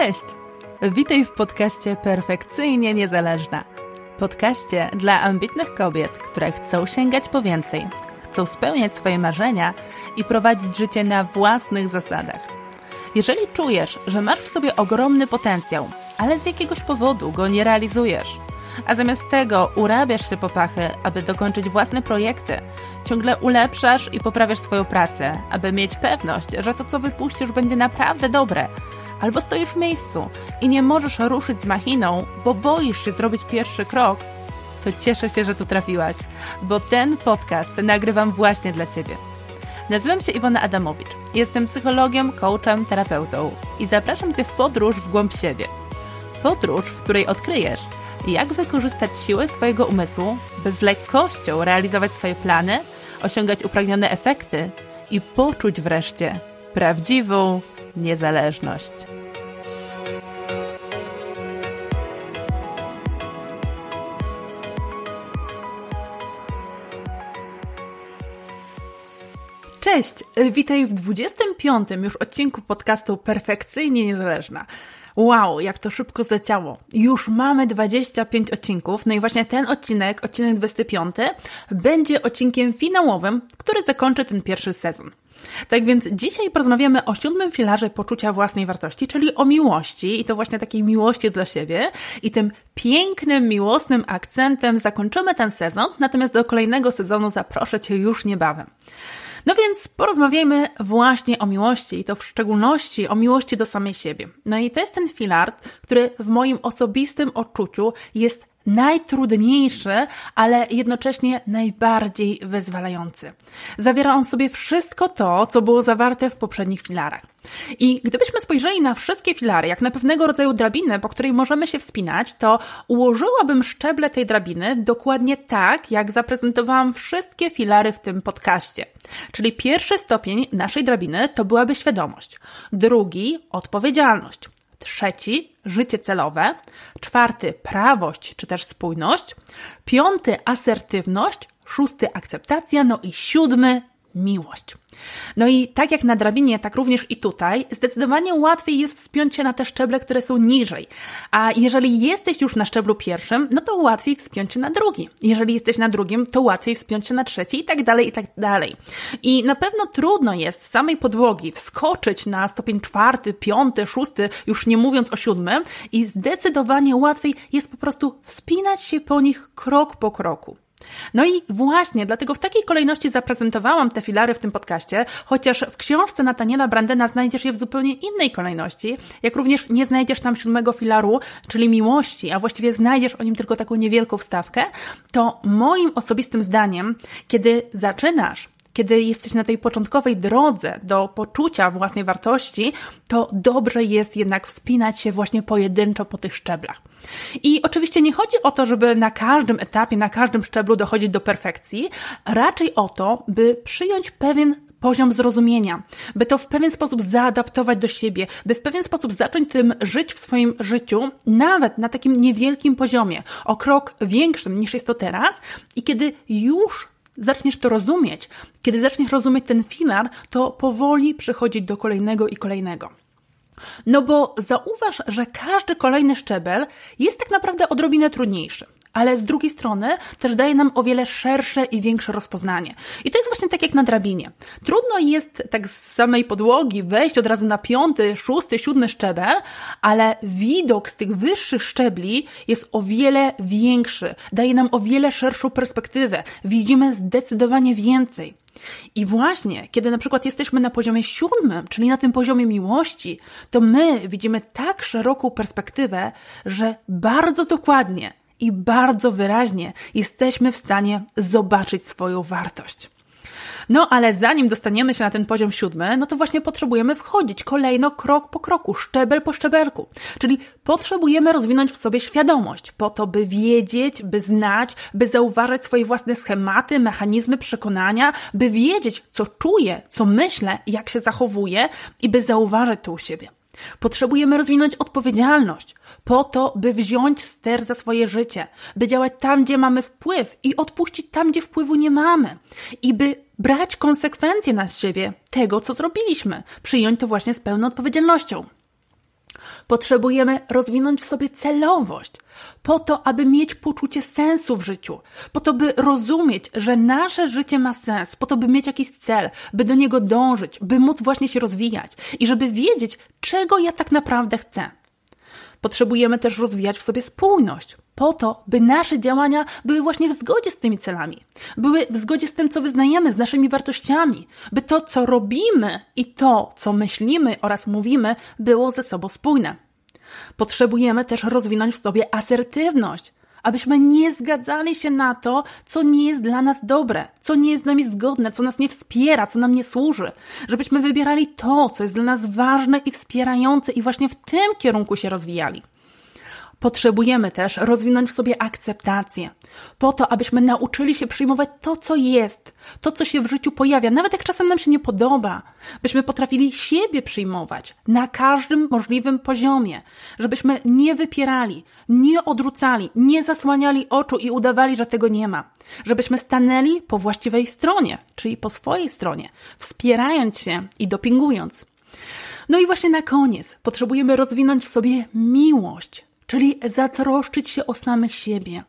Cześć! Witaj w podcaście Perfekcyjnie Niezależna. Podcaście dla ambitnych kobiet, które chcą sięgać po więcej, chcą spełniać swoje marzenia i prowadzić życie na własnych zasadach. Jeżeli czujesz, że masz w sobie ogromny potencjał, ale z jakiegoś powodu go nie realizujesz, a zamiast tego urabiasz się po pachy, aby dokończyć własne projekty, ciągle ulepszasz i poprawiasz swoją pracę, aby mieć pewność, że to, co wypuścisz, będzie naprawdę dobre – albo stoisz w miejscu i nie możesz ruszyć z machiną, bo boisz się zrobić pierwszy krok, to cieszę się, że tu trafiłaś, bo ten podcast nagrywam właśnie dla Ciebie. Nazywam się Iwona Adamowicz. Jestem psychologiem, coachem, terapeutą i zapraszam Cię w podróż w głąb siebie. Podróż, w której odkryjesz, jak wykorzystać siłę swojego umysłu, by z lekkością realizować swoje plany, osiągać upragnione efekty i poczuć wreszcie prawdziwą niezależność. Cześć, witaj w 25. już odcinku podcastu Perfekcyjnie Niezależna. Wow, jak to szybko zleciało. Już mamy 25 odcinków, no i właśnie ten odcinek, odcinek 25, będzie odcinkiem finałowym, który zakończy ten pierwszy sezon. Tak więc dzisiaj porozmawiamy o siódmym filarze poczucia własnej wartości, czyli o miłości i to właśnie takiej miłości dla siebie i tym pięknym, miłosnym akcentem zakończymy ten sezon, natomiast do kolejnego sezonu zaproszę Cię już niebawem. No więc porozmawiajmy właśnie o miłości i to w szczególności o miłości do samej siebie. No i to jest ten filar, który w moim osobistym odczuciu jest najtrudniejszy, ale jednocześnie najbardziej wyzwalający. Zawiera on sobie wszystko to, co było zawarte w poprzednich filarach. I gdybyśmy spojrzeli na wszystkie filary, jak na pewnego rodzaju drabinę, po której możemy się wspinać, to ułożyłabym szczeble tej drabiny dokładnie tak, jak zaprezentowałam wszystkie filary w tym podcaście. Czyli pierwszy stopień naszej drabiny to byłaby świadomość, drugi odpowiedzialność, trzeci życie celowe, czwarty prawość czy też spójność, piąty asertywność, szósty akceptacja, no i siódmy miłość. No i tak jak na drabinie, tak również i tutaj, zdecydowanie łatwiej jest wspiąć się na te szczeble, które są niżej. A jeżeli jesteś już na szczeblu pierwszym, no to łatwiej wspiąć się na drugi. Jeżeli jesteś na drugim, to łatwiej wspiąć się na trzeci i tak dalej, i tak dalej. I na pewno trudno jest z samej podłogi wskoczyć na stopień czwarty, piąty, szósty, już nie mówiąc o siódmym i zdecydowanie łatwiej jest po prostu wspinać się po nich krok po kroku. No i właśnie dlatego w takiej kolejności zaprezentowałam te filary w tym podcaście, chociaż w książce Nataniela Brandena znajdziesz je w zupełnie innej kolejności, jak również nie znajdziesz tam siódmego filaru, czyli miłości, a właściwie znajdziesz o nim tylko taką niewielką wstawkę, to moim osobistym zdaniem, kiedy zaczynasz kiedy jesteś na tej początkowej drodze do poczucia własnej wartości, to dobrze jest jednak wspinać się właśnie pojedynczo po tych szczeblach. I oczywiście nie chodzi o to, żeby na każdym etapie, na każdym szczeblu dochodzić do perfekcji, raczej o to, by przyjąć pewien poziom zrozumienia, by to w pewien sposób zaadaptować do siebie, by w pewien sposób zacząć tym żyć w swoim życiu, nawet na takim niewielkim poziomie, o krok większym niż jest to teraz, i kiedy już zaczniesz to rozumieć, kiedy zaczniesz rozumieć ten filar, to powoli przechodzić do kolejnego i kolejnego. No bo zauważ, że każdy kolejny szczebel jest tak naprawdę odrobinę trudniejszy ale z drugiej strony też daje nam o wiele szersze i większe rozpoznanie. I to jest właśnie tak jak na drabinie. Trudno jest tak z samej podłogi wejść od razu na piąty, szósty, siódmy szczebel, ale widok z tych wyższych szczebli jest o wiele większy, daje nam o wiele szerszą perspektywę. Widzimy zdecydowanie więcej. I właśnie, kiedy na przykład jesteśmy na poziomie siódmym, czyli na tym poziomie miłości, to my widzimy tak szeroką perspektywę, że bardzo dokładnie i bardzo wyraźnie jesteśmy w stanie zobaczyć swoją wartość. No ale zanim dostaniemy się na ten poziom siódmy, no to właśnie potrzebujemy wchodzić kolejno krok po kroku, szczebel po szczebelku. Czyli potrzebujemy rozwinąć w sobie świadomość po to, by wiedzieć, by znać, by zauważać swoje własne schematy, mechanizmy przekonania, by wiedzieć, co czuję, co myślę, jak się zachowuję i by zauważać to u siebie. Potrzebujemy rozwinąć odpowiedzialność po to, by wziąć ster za swoje życie, by działać tam, gdzie mamy wpływ i odpuścić tam, gdzie wpływu nie mamy. I by brać konsekwencje na siebie tego, co zrobiliśmy, przyjąć to właśnie z pełną odpowiedzialnością. Potrzebujemy rozwinąć w sobie celowość, po to, aby mieć poczucie sensu w życiu, po to, by rozumieć, że nasze życie ma sens, po to, by mieć jakiś cel, by do niego dążyć, by móc właśnie się rozwijać i żeby wiedzieć, czego ja tak naprawdę chcę. Potrzebujemy też rozwijać w sobie spójność, po to, by nasze działania były właśnie w zgodzie z tymi celami, były w zgodzie z tym, co wyznajemy, z naszymi wartościami, by to, co robimy i to, co myślimy oraz mówimy, było ze sobą spójne. Potrzebujemy też rozwinąć w sobie asertywność, abyśmy nie zgadzali się na to, co nie jest dla nas dobre, co nie jest z nami zgodne, co nas nie wspiera, co nam nie służy, żebyśmy wybierali to, co jest dla nas ważne i wspierające i właśnie w tym kierunku się rozwijali. Potrzebujemy też rozwinąć w sobie akceptację, po to, abyśmy nauczyli się przyjmować to, co jest, to, co się w życiu pojawia, nawet jak czasem nam się nie podoba, byśmy potrafili siebie przyjmować na każdym możliwym poziomie, żebyśmy nie wypierali, nie odrzucali, nie zasłaniali oczu i udawali, że tego nie ma, żebyśmy stanęli po właściwej stronie, czyli po swojej stronie, wspierając się i dopingując. No i właśnie na koniec potrzebujemy rozwinąć w sobie miłość czyli zatroszczyć się o samych siebie,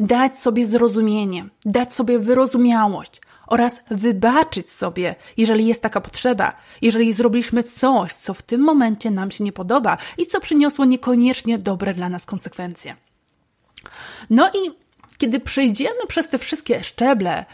dać sobie zrozumienie, dać sobie wyrozumiałość oraz wybaczyć sobie, jeżeli jest taka potrzeba, jeżeli zrobiliśmy coś, co w tym momencie nam się nie podoba i co przyniosło niekoniecznie dobre dla nas konsekwencje. No i kiedy przejdziemy przez te wszystkie szczeble,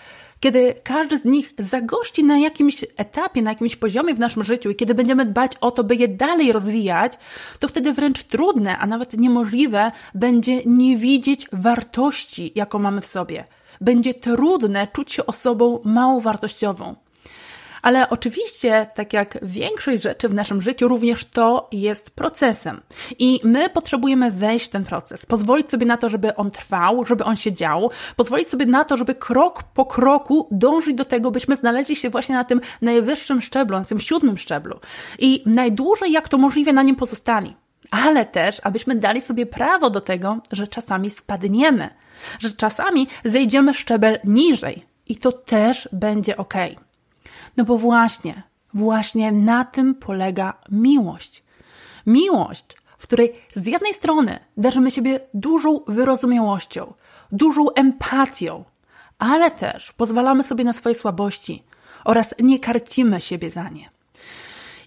kiedy każdy z nich zagości na jakimś etapie, na jakimś poziomie w naszym życiu i kiedy będziemy dbać o to, by je dalej rozwijać, to wtedy wręcz trudne, a nawet niemożliwe będzie nie widzieć wartości, jaką mamy w sobie. Będzie trudne czuć się osobą mało wartościową. Ale oczywiście, tak jak większość rzeczy w naszym życiu, również to jest procesem. I my potrzebujemy wejść w ten proces, pozwolić sobie na to, żeby on trwał, żeby on się dział, pozwolić sobie na to, żeby krok po kroku dążyć do tego, byśmy znaleźli się właśnie na tym najwyższym szczeblu, na tym siódmym szczeblu. I najdłużej jak to możliwe na nim pozostali. Ale też, abyśmy dali sobie prawo do tego, że czasami spadniemy, że czasami zejdziemy szczebel niżej. I to też będzie ok. No bo właśnie, właśnie na tym polega miłość. Miłość, w której z jednej strony darzymy siebie dużą wyrozumiałością, dużą empatią, ale też pozwalamy sobie na swoje słabości oraz nie karcimy siebie za nie.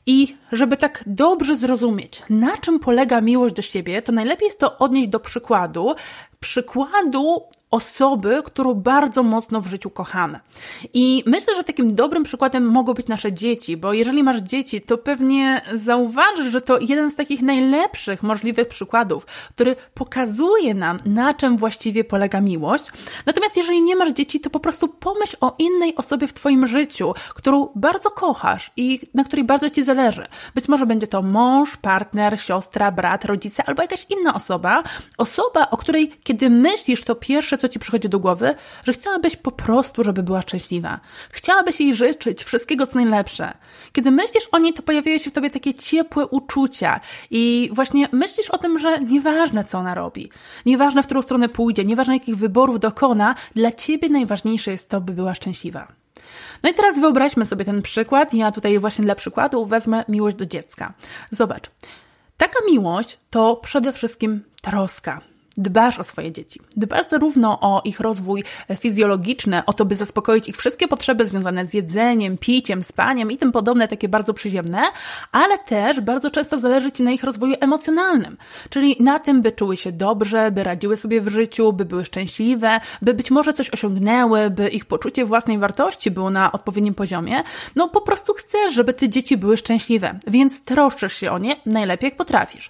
I żeby tak dobrze zrozumieć, na czym polega miłość do siebie, to najlepiej jest to odnieść do przykładu, przykładu osoby, którą bardzo mocno w życiu kochamy. I myślę, że takim dobrym przykładem mogą być nasze dzieci, bo jeżeli masz dzieci, to pewnie zauważysz, że to jeden z takich najlepszych możliwych przykładów, który pokazuje nam, na czym właściwie polega miłość. Natomiast jeżeli nie masz dzieci, to po prostu pomyśl o innej osobie w Twoim życiu, którą bardzo kochasz i na której bardzo Ci zależy. Być może będzie to mąż, partner, siostra, brat, rodzice albo jakaś inna osoba. Osoba, o której kiedy myślisz, to pierwsze, co ci przychodzi do głowy, że chciałabyś po prostu, żeby była szczęśliwa. Chciałabyś jej życzyć wszystkiego, co najlepsze. Kiedy myślisz o niej, to pojawiają się w tobie takie ciepłe uczucia i właśnie myślisz o tym, że nieważne, co ona robi, nieważne, w którą stronę pójdzie, nieważne, jakich wyborów dokona, dla ciebie najważniejsze jest to, by była szczęśliwa. No i teraz wyobraźmy sobie ten przykład. Ja tutaj właśnie dla przykładu wezmę miłość do dziecka. Zobacz. Taka miłość to przede wszystkim troska dbasz o swoje dzieci. Dbasz zarówno o ich rozwój fizjologiczny, o to, by zaspokoić ich wszystkie potrzeby związane z jedzeniem, piciem, spaniem i tym podobne, takie bardzo przyziemne, ale też bardzo często zależy Ci na ich rozwoju emocjonalnym, czyli na tym, by czuły się dobrze, by radziły sobie w życiu, by były szczęśliwe, by być może coś osiągnęły, by ich poczucie własnej wartości było na odpowiednim poziomie. No po prostu chcesz, żeby Ty dzieci były szczęśliwe, więc troszczysz się o nie najlepiej jak potrafisz.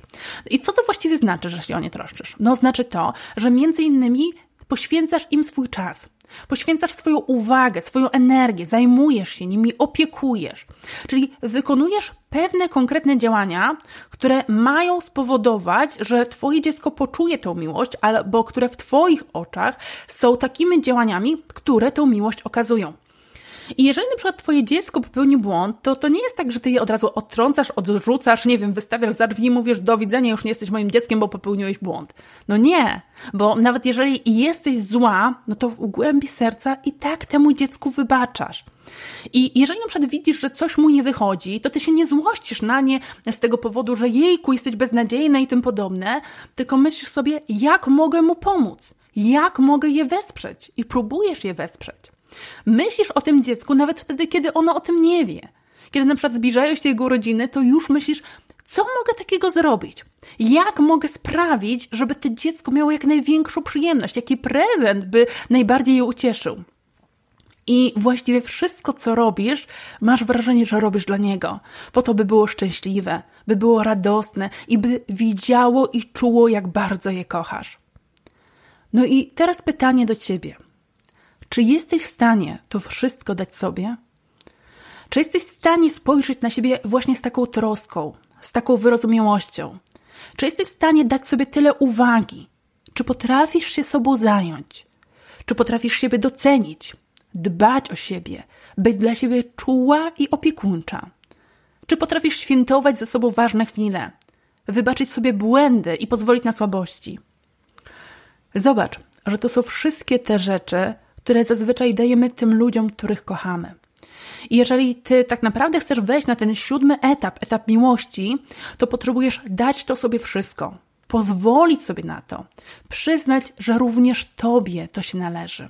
I co to właściwie znaczy, że się o nie troszczysz? No znaczy znaczy to, że między innymi poświęcasz im swój czas. Poświęcasz swoją uwagę, swoją energię, zajmujesz się nimi, opiekujesz. Czyli wykonujesz pewne konkretne działania, które mają spowodować, że Twoje dziecko poczuje tę miłość, albo które w Twoich oczach są takimi działaniami, które tę miłość okazują. I jeżeli na przykład twoje dziecko popełni błąd, to to nie jest tak, że ty je od razu odtrącasz, odrzucasz, nie wiem, wystawiasz za drzwi, mówisz do widzenia, już nie jesteś moim dzieckiem, bo popełniłeś błąd. No nie, bo nawet jeżeli jesteś zła, no to w głębi serca i tak temu dziecku wybaczasz. I jeżeli na przykład widzisz, że coś mu nie wychodzi, to ty się nie złościsz na nie z tego powodu, że jejku, jesteś beznadziejna i tym podobne, tylko myślisz sobie, jak mogę mu pomóc, jak mogę je wesprzeć i próbujesz je wesprzeć. Myślisz o tym dziecku nawet wtedy, kiedy ono o tym nie wie. Kiedy na przykład zbliżają się jego rodziny, to już myślisz, co mogę takiego zrobić? Jak mogę sprawić, żeby to dziecko miało jak największą przyjemność? Jaki prezent by najbardziej je ucieszył? I właściwie wszystko, co robisz, masz wrażenie, że robisz dla niego, po to, by było szczęśliwe, by było radosne i by widziało i czuło, jak bardzo je kochasz. No i teraz pytanie do ciebie. Czy jesteś w stanie to wszystko dać sobie? Czy jesteś w stanie spojrzeć na siebie właśnie z taką troską, z taką wyrozumiałością? Czy jesteś w stanie dać sobie tyle uwagi? Czy potrafisz się sobą zająć? Czy potrafisz siebie docenić, dbać o siebie, być dla siebie czuła i opiekuńcza? Czy potrafisz świętować ze sobą ważne chwile, wybaczyć sobie błędy i pozwolić na słabości? Zobacz, że to są wszystkie te rzeczy, które zazwyczaj dajemy tym ludziom, których kochamy. I jeżeli ty tak naprawdę chcesz wejść na ten siódmy etap, etap miłości, to potrzebujesz dać to sobie wszystko, pozwolić sobie na to, przyznać, że również tobie to się należy.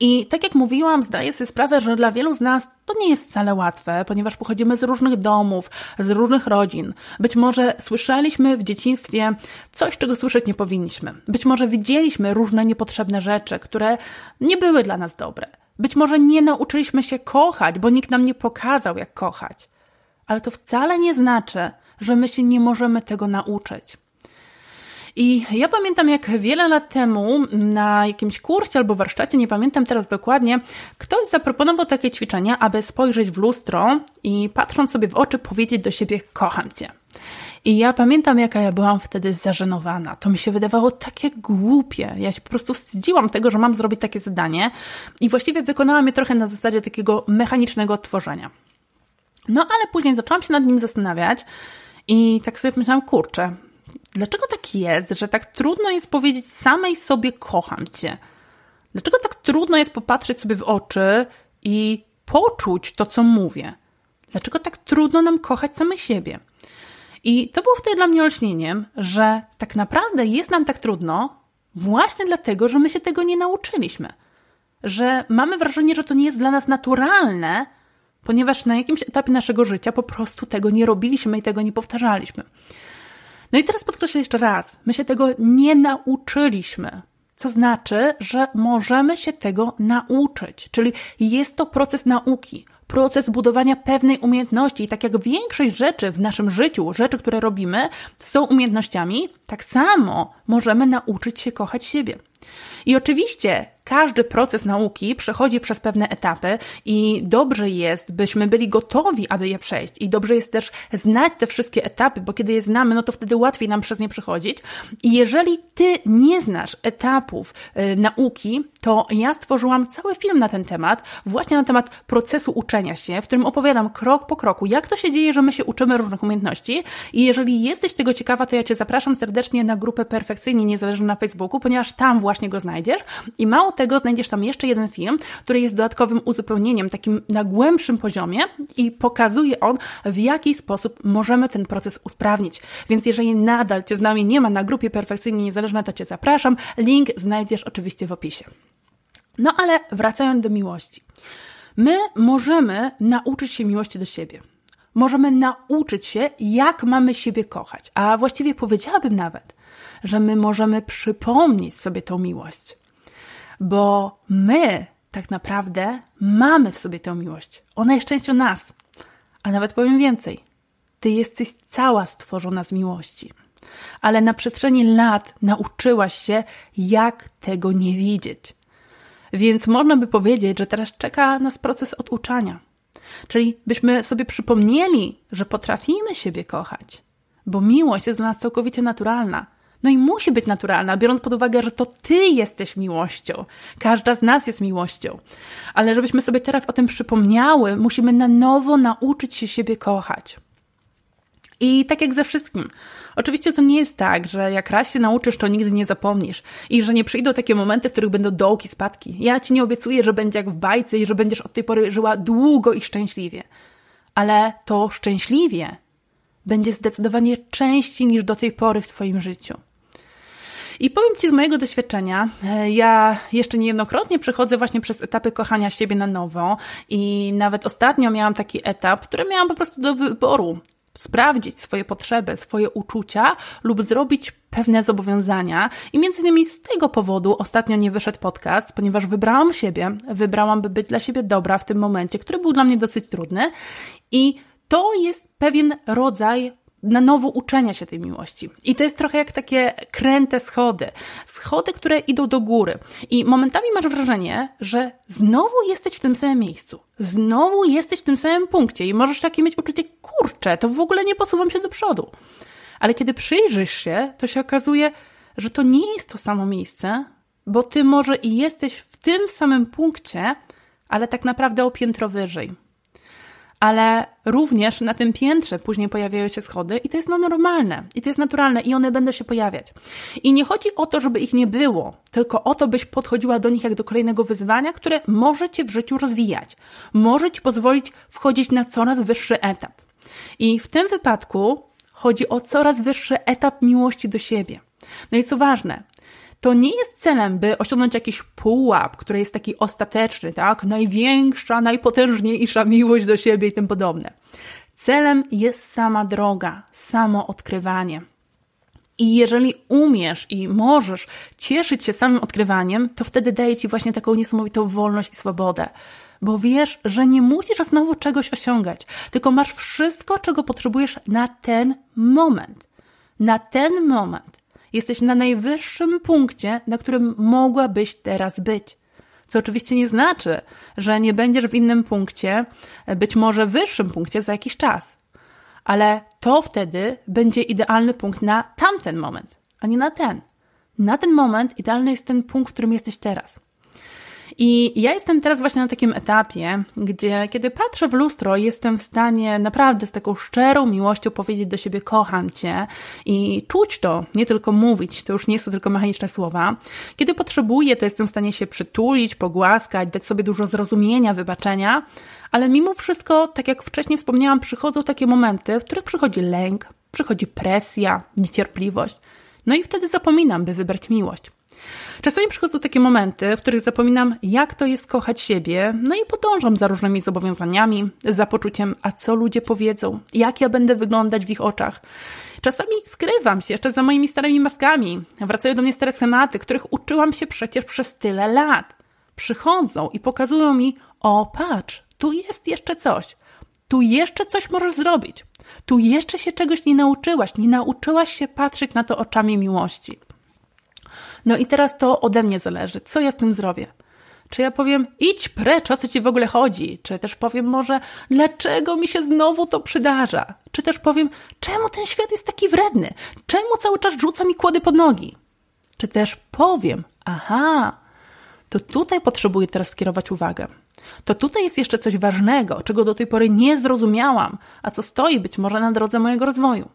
I tak jak mówiłam, zdaję sobie sprawę, że dla wielu z nas to nie jest wcale łatwe, ponieważ pochodzimy z różnych domów, z różnych rodzin. Być może słyszeliśmy w dzieciństwie coś, czego słyszeć nie powinniśmy. Być może widzieliśmy różne niepotrzebne rzeczy, które nie były dla nas dobre. Być może nie nauczyliśmy się kochać, bo nikt nam nie pokazał, jak kochać. Ale to wcale nie znaczy, że my się nie możemy tego nauczyć. I ja pamiętam, jak wiele lat temu na jakimś kursie albo warsztacie, nie pamiętam teraz dokładnie, ktoś zaproponował takie ćwiczenia, aby spojrzeć w lustro i patrząc sobie w oczy, powiedzieć do siebie: Kocham cię. I ja pamiętam, jaka ja byłam wtedy zażenowana. To mi się wydawało takie głupie. Ja się po prostu wstydziłam tego, że mam zrobić takie zadanie i właściwie wykonałam je trochę na zasadzie takiego mechanicznego odtworzenia. No ale później zaczęłam się nad nim zastanawiać i tak sobie myślałam, kurczę, Dlaczego tak jest, że tak trudno jest powiedzieć samej sobie kocham cię? Dlaczego tak trudno jest popatrzeć sobie w oczy i poczuć to, co mówię? Dlaczego tak trudno nam kochać same siebie? I to było wtedy dla mnie olśnieniem, że tak naprawdę jest nam tak trudno właśnie dlatego, że my się tego nie nauczyliśmy. Że mamy wrażenie, że to nie jest dla nas naturalne, ponieważ na jakimś etapie naszego życia po prostu tego nie robiliśmy i tego nie powtarzaliśmy. No i teraz podkreślę jeszcze raz, my się tego nie nauczyliśmy. Co znaczy, że możemy się tego nauczyć. Czyli jest to proces nauki, proces budowania pewnej umiejętności. I tak jak większość rzeczy w naszym życiu, rzeczy, które robimy, są umiejętnościami, tak samo możemy nauczyć się kochać siebie. I oczywiście każdy proces nauki przechodzi przez pewne etapy i dobrze jest, byśmy byli gotowi, aby je przejść. I dobrze jest też znać te wszystkie etapy, bo kiedy je znamy, no to wtedy łatwiej nam przez nie przechodzić. I jeżeli ty nie znasz etapów y, nauki, to ja stworzyłam cały film na ten temat, właśnie na temat procesu uczenia się, w którym opowiadam krok po kroku, jak to się dzieje, że my się uczymy różnych umiejętności. I jeżeli jesteś tego ciekawa, to ja Cię zapraszam serdecznie na grupę Perfekcyjnie Niezależnie na Facebooku, ponieważ tam właśnie go znajdziesz. I mało tego, znajdziesz tam jeszcze jeden film, który jest dodatkowym uzupełnieniem, takim na głębszym poziomie i pokazuje on, w jaki sposób możemy ten proces usprawnić. Więc jeżeli nadal Cię z nami nie ma na grupie Perfekcyjnie Niezależna, to Cię zapraszam. Link znajdziesz oczywiście w opisie. No ale wracając do miłości. My możemy nauczyć się miłości do siebie. Możemy nauczyć się, jak mamy siebie kochać. A właściwie powiedziałabym nawet, że my możemy przypomnieć sobie tą miłość. Bo my tak naprawdę mamy w sobie tę miłość. Ona jest częścią nas. A nawet powiem więcej. Ty jesteś cała stworzona z miłości. Ale na przestrzeni lat nauczyłaś się, jak tego nie widzieć. Więc można by powiedzieć, że teraz czeka nas proces oduczania. Czyli byśmy sobie przypomnieli, że potrafimy siebie kochać, bo miłość jest dla nas całkowicie naturalna, No i musi być naturalna, biorąc pod uwagę, że to ty jesteś miłością. Każda z nas jest miłością. Ale żebyśmy sobie teraz o tym przypomniały, musimy na nowo nauczyć się siebie kochać. I tak jak ze wszystkim. Oczywiście to nie jest tak, że jak raz się nauczysz, to nigdy nie zapomnisz i że nie przyjdą takie momenty, w których będą dołki, spadki. Ja ci nie obiecuję, że będzie jak w bajce i że będziesz od tej pory żyła długo i szczęśliwie. Ale to szczęśliwie będzie zdecydowanie częściej niż do tej pory w Twoim życiu. I powiem Ci z mojego doświadczenia, e, ja jeszcze niejednokrotnie przechodzę właśnie przez etapy kochania siebie na nowo i nawet ostatnio miałam taki etap, który miałam po prostu do wyboru. Sprawdzić swoje potrzeby, swoje uczucia lub zrobić pewne zobowiązania. I między innymi z tego powodu ostatnio nie wyszedł podcast, ponieważ wybrałam siebie, wybrałam, by być dla siebie dobra w tym momencie, który był dla mnie dosyć trudny. I to jest pewien rodzaj na nowo uczenia się tej miłości. I to jest trochę jak takie kręte schody. Schody, które idą do góry. I momentami masz wrażenie, że znowu jesteś w tym samym miejscu. Znowu jesteś w tym samym punkcie i możesz takie mieć uczucie, kurczę, to w ogóle nie posuwam się do przodu. Ale kiedy przyjrzysz się, to się okazuje, że to nie jest to samo miejsce, bo ty może i jesteś w tym samym punkcie, ale tak naprawdę o piętro wyżej ale również na tym piętrze później pojawiają się schody i to jest no normalne, i to jest naturalne i one będą się pojawiać. I nie chodzi o to, żeby ich nie było, tylko o to, byś podchodziła do nich jak do kolejnego wyzwania, które może Cię w życiu rozwijać, może Ci pozwolić wchodzić na coraz wyższy etap. I w tym wypadku chodzi o coraz wyższy etap miłości do siebie. No i co ważne, to nie jest celem, by osiągnąć jakiś pułap, który jest taki ostateczny, tak? Największa, najpotężniejsza miłość do siebie i tym podobne. Celem jest sama droga, samo odkrywanie. I jeżeli umiesz i możesz cieszyć się samym odkrywaniem, to wtedy daje ci właśnie taką niesamowitą wolność i swobodę. Bo wiesz, że nie musisz znowu czegoś osiągać, tylko masz wszystko, czego potrzebujesz na ten moment. Na ten moment. Jesteś na najwyższym punkcie, na którym mogłabyś teraz być. Co oczywiście nie znaczy, że nie będziesz w innym punkcie, być może wyższym punkcie za jakiś czas. Ale to wtedy będzie idealny punkt na tamten moment, a nie na ten. Na ten moment idealny jest ten punkt, w którym jesteś teraz. I ja jestem teraz właśnie na takim etapie, gdzie kiedy patrzę w lustro, jestem w stanie naprawdę z taką szczerą miłością powiedzieć do siebie: Kocham cię i czuć to, nie tylko mówić, to już nie są tylko mechaniczne słowa. Kiedy potrzebuję, to jestem w stanie się przytulić, pogłaskać, dać sobie dużo zrozumienia, wybaczenia, ale mimo wszystko, tak jak wcześniej wspomniałam, przychodzą takie momenty, w których przychodzi lęk, przychodzi presja, niecierpliwość. No i wtedy zapominam, by wybrać miłość. Czasami przychodzą takie momenty, w których zapominam, jak to jest kochać siebie, no i podążam za różnymi zobowiązaniami, za poczuciem, a co ludzie powiedzą, jak ja będę wyglądać w ich oczach. Czasami skrywam się jeszcze za moimi starymi maskami. Wracają do mnie stare schematy, których uczyłam się przecież przez tyle lat. Przychodzą i pokazują mi, o patrz, tu jest jeszcze coś. Tu jeszcze coś możesz zrobić. Tu jeszcze się czegoś nie nauczyłaś. Nie nauczyłaś się patrzeć na to oczami miłości. No i teraz to ode mnie zależy. Co ja z tym zrobię? Czy ja powiem, idź precz, o co ci w ogóle chodzi? Czy też powiem może, dlaczego mi się znowu to przydarza? Czy też powiem, czemu ten świat jest taki wredny? Czemu cały czas rzuca mi kłody pod nogi? Czy też powiem, aha, to tutaj potrzebuję teraz skierować uwagę. To tutaj jest jeszcze coś ważnego, czego do tej pory nie zrozumiałam, a co stoi być może na drodze mojego rozwoju.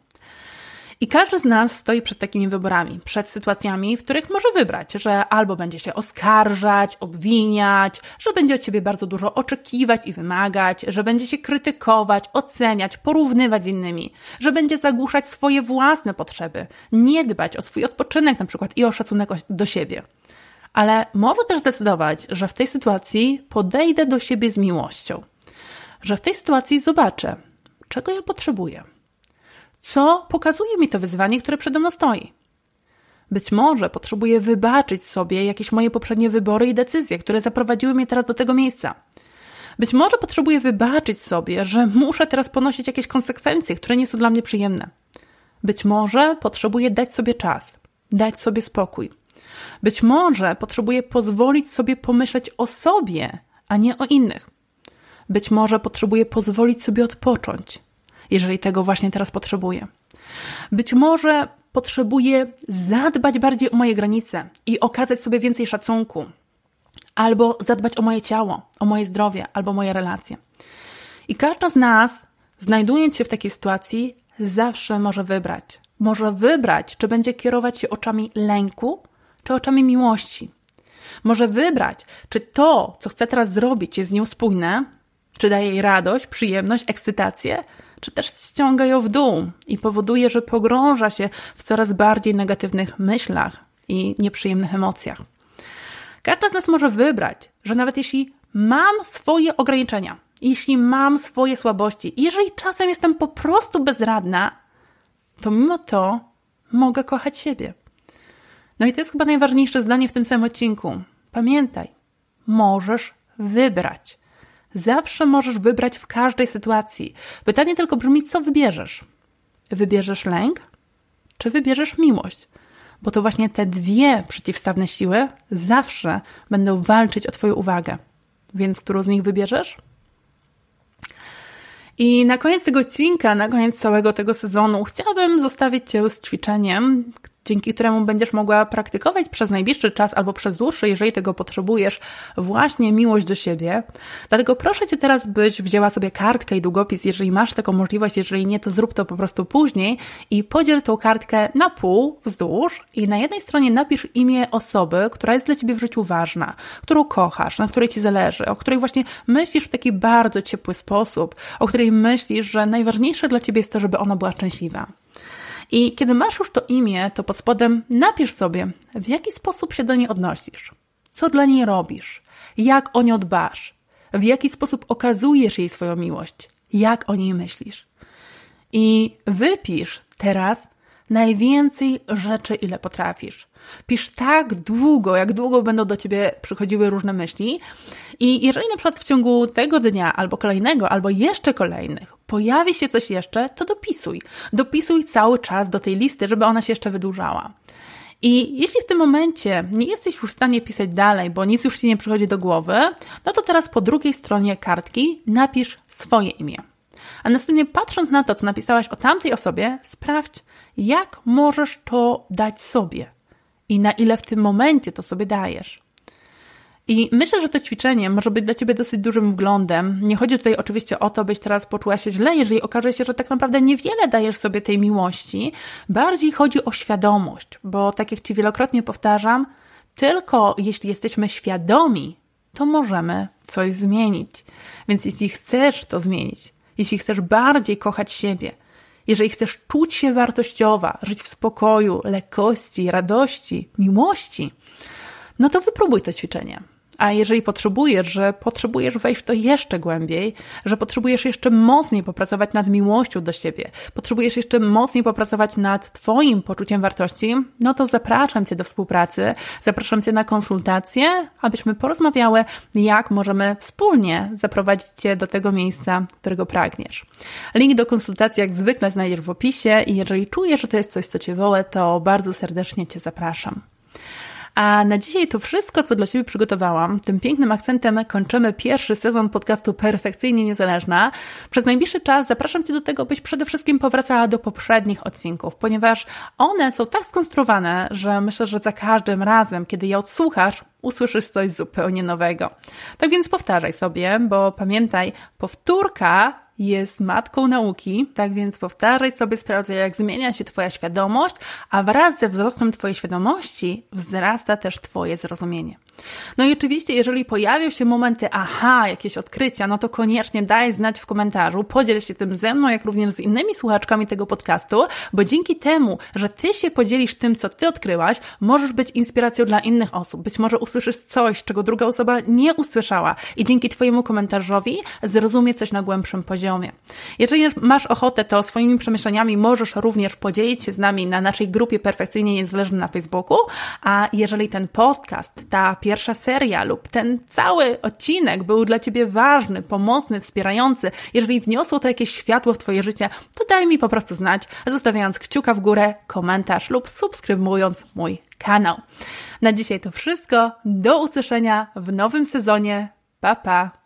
I każdy z nas stoi przed takimi wyborami, przed sytuacjami, w których może wybrać, że albo będzie się oskarżać, obwiniać, że będzie od ciebie bardzo dużo oczekiwać i wymagać, że będzie się krytykować, oceniać, porównywać z innymi, że będzie zagłuszać swoje własne potrzeby, nie dbać o swój odpoczynek na przykład i o szacunek do siebie. Ale może też zdecydować, że w tej sytuacji podejdę do siebie z miłością, że w tej sytuacji zobaczę, czego ja potrzebuję co pokazuje mi to wyzwanie, które przede mną stoi. Być może potrzebuję wybaczyć sobie jakieś moje poprzednie wybory i decyzje, które zaprowadziły mnie teraz do tego miejsca. Być może potrzebuję wybaczyć sobie, że muszę teraz ponosić jakieś konsekwencje, które nie są dla mnie przyjemne. Być może potrzebuję dać sobie czas, dać sobie spokój. Być może potrzebuję pozwolić sobie pomyśleć o sobie, a nie o innych. Być może potrzebuję pozwolić sobie odpocząć, jeżeli tego właśnie teraz potrzebuję. Być może potrzebuję zadbać bardziej o moje granice i okazać sobie więcej szacunku, albo zadbać o moje ciało, o moje zdrowie, albo moje relacje. I każda z nas, znajdując się w takiej sytuacji, zawsze może wybrać. Może wybrać, czy będzie kierować się oczami lęku, czy oczami miłości. Może wybrać, czy to, co chce teraz zrobić, jest z nią spójne, czy daje jej radość, przyjemność, ekscytację, czy też ściąga ją w dół i powoduje, że pogrąża się w coraz bardziej negatywnych myślach i nieprzyjemnych emocjach. Każda z nas może wybrać, że nawet jeśli mam swoje ograniczenia, jeśli mam swoje słabości, jeżeli czasem jestem po prostu bezradna, to mimo to mogę kochać siebie. No i to jest chyba najważniejsze zdanie w tym samym odcinku. Pamiętaj, możesz wybrać. Zawsze możesz wybrać w każdej sytuacji. Pytanie tylko brzmi, co wybierzesz? Wybierzesz lęk, czy wybierzesz miłość? Bo to właśnie te dwie przeciwstawne siły zawsze będą walczyć o Twoją uwagę. Więc którą z nich wybierzesz? I na koniec tego odcinka, na koniec całego tego sezonu, chciałabym zostawić Cię z ćwiczeniem, dzięki któremu będziesz mogła praktykować przez najbliższy czas albo przez dłuższy, jeżeli tego potrzebujesz, właśnie miłość do siebie. Dlatego proszę Cię teraz, byś wzięła sobie kartkę i długopis, jeżeli masz taką możliwość, jeżeli nie, to zrób to po prostu później i podziel tą kartkę na pół, wzdłuż i na jednej stronie napisz imię osoby, która jest dla Ciebie w życiu ważna, którą kochasz, na której Ci zależy, o której właśnie myślisz w taki bardzo ciepły sposób, o której myślisz, że najważniejsze dla Ciebie jest to, żeby ona była szczęśliwa. I kiedy masz już to imię, to pod spodem napisz sobie, w jaki sposób się do niej odnosisz, co dla niej robisz, jak o nią dbasz, w jaki sposób okazujesz jej swoją miłość, jak o niej myślisz. I wypisz teraz najwięcej rzeczy, ile potrafisz. Pisz tak długo, jak długo będą do ciebie przychodziły różne myśli. I jeżeli na przykład w ciągu tego dnia, albo kolejnego, albo jeszcze kolejnych pojawi się coś jeszcze, to dopisuj. Dopisuj cały czas do tej listy, żeby ona się jeszcze wydłużała. I jeśli w tym momencie nie jesteś już w stanie pisać dalej, bo nic już ci nie przychodzi do głowy, no to teraz po drugiej stronie kartki napisz swoje imię. A następnie patrząc na to, co napisałaś o tamtej osobie, sprawdź, jak możesz to dać sobie i na ile w tym momencie to sobie dajesz. I myślę, że to ćwiczenie może być dla Ciebie dosyć dużym wglądem. Nie chodzi tutaj oczywiście o to, byś teraz poczuła się źle, jeżeli okaże się, że tak naprawdę niewiele dajesz sobie tej miłości. Bardziej chodzi o świadomość, bo tak jak Ci wielokrotnie powtarzam, tylko jeśli jesteśmy świadomi, to możemy coś zmienić. Więc jeśli chcesz to zmienić, jeśli chcesz bardziej kochać siebie, jeżeli chcesz czuć się wartościowa, żyć w spokoju, lekkości, radości, miłości, no to wypróbuj to ćwiczenie. A jeżeli potrzebujesz, że potrzebujesz wejść w to jeszcze głębiej, że potrzebujesz jeszcze mocniej popracować nad miłością do siebie, potrzebujesz jeszcze mocniej popracować nad Twoim poczuciem wartości, no to zapraszam Cię do współpracy, zapraszam Cię na konsultacje, abyśmy porozmawiały, jak możemy wspólnie zaprowadzić Cię do tego miejsca, którego pragniesz. Link do konsultacji jak zwykle znajdziesz w opisie i jeżeli czujesz, że to jest coś, co Cię woła, to bardzo serdecznie Cię zapraszam. A na dzisiaj to wszystko, co dla Ciebie przygotowałam. Tym pięknym akcentem kończymy pierwszy sezon podcastu Perfekcyjnie Niezależna. Przez najbliższy czas zapraszam Cię do tego, byś przede wszystkim powracała do poprzednich odcinków, ponieważ one są tak skonstruowane, że myślę, że za każdym razem, kiedy je odsłuchasz, usłyszysz coś zupełnie nowego. Tak więc powtarzaj sobie, bo pamiętaj, powtórka jest matką nauki, tak więc powtarzaj sobie, sprawdzaj, jak zmienia się Twoja świadomość, a wraz ze wzrostem Twojej świadomości wzrasta też Twoje zrozumienie. No i oczywiście, jeżeli pojawią się momenty, aha, jakieś odkrycia, no to koniecznie daj znać w komentarzu, podziel się tym ze mną, jak również z innymi słuchaczkami tego podcastu, bo dzięki temu, że Ty się podzielisz tym, co Ty odkryłaś, możesz być inspiracją dla innych osób. Być może usłyszysz coś, czego druga osoba nie usłyszała i dzięki Twojemu komentarzowi zrozumie coś na głębszym poziomie. Jeżeli masz ochotę, to swoimi przemyśleniami możesz również podzielić się z nami na naszej grupie Perfekcyjnie Niezależny na Facebooku, a jeżeli ten podcast, ta pierwsza pierwsza seria lub ten cały odcinek był dla Ciebie ważny, pomocny, wspierający, jeżeli wniosło to jakieś światło w Twoje życie, to daj mi po prostu znać, zostawiając kciuka w górę, komentarz lub subskrybując mój kanał. Na dzisiaj to wszystko. Do usłyszenia w nowym sezonie. Pa, pa!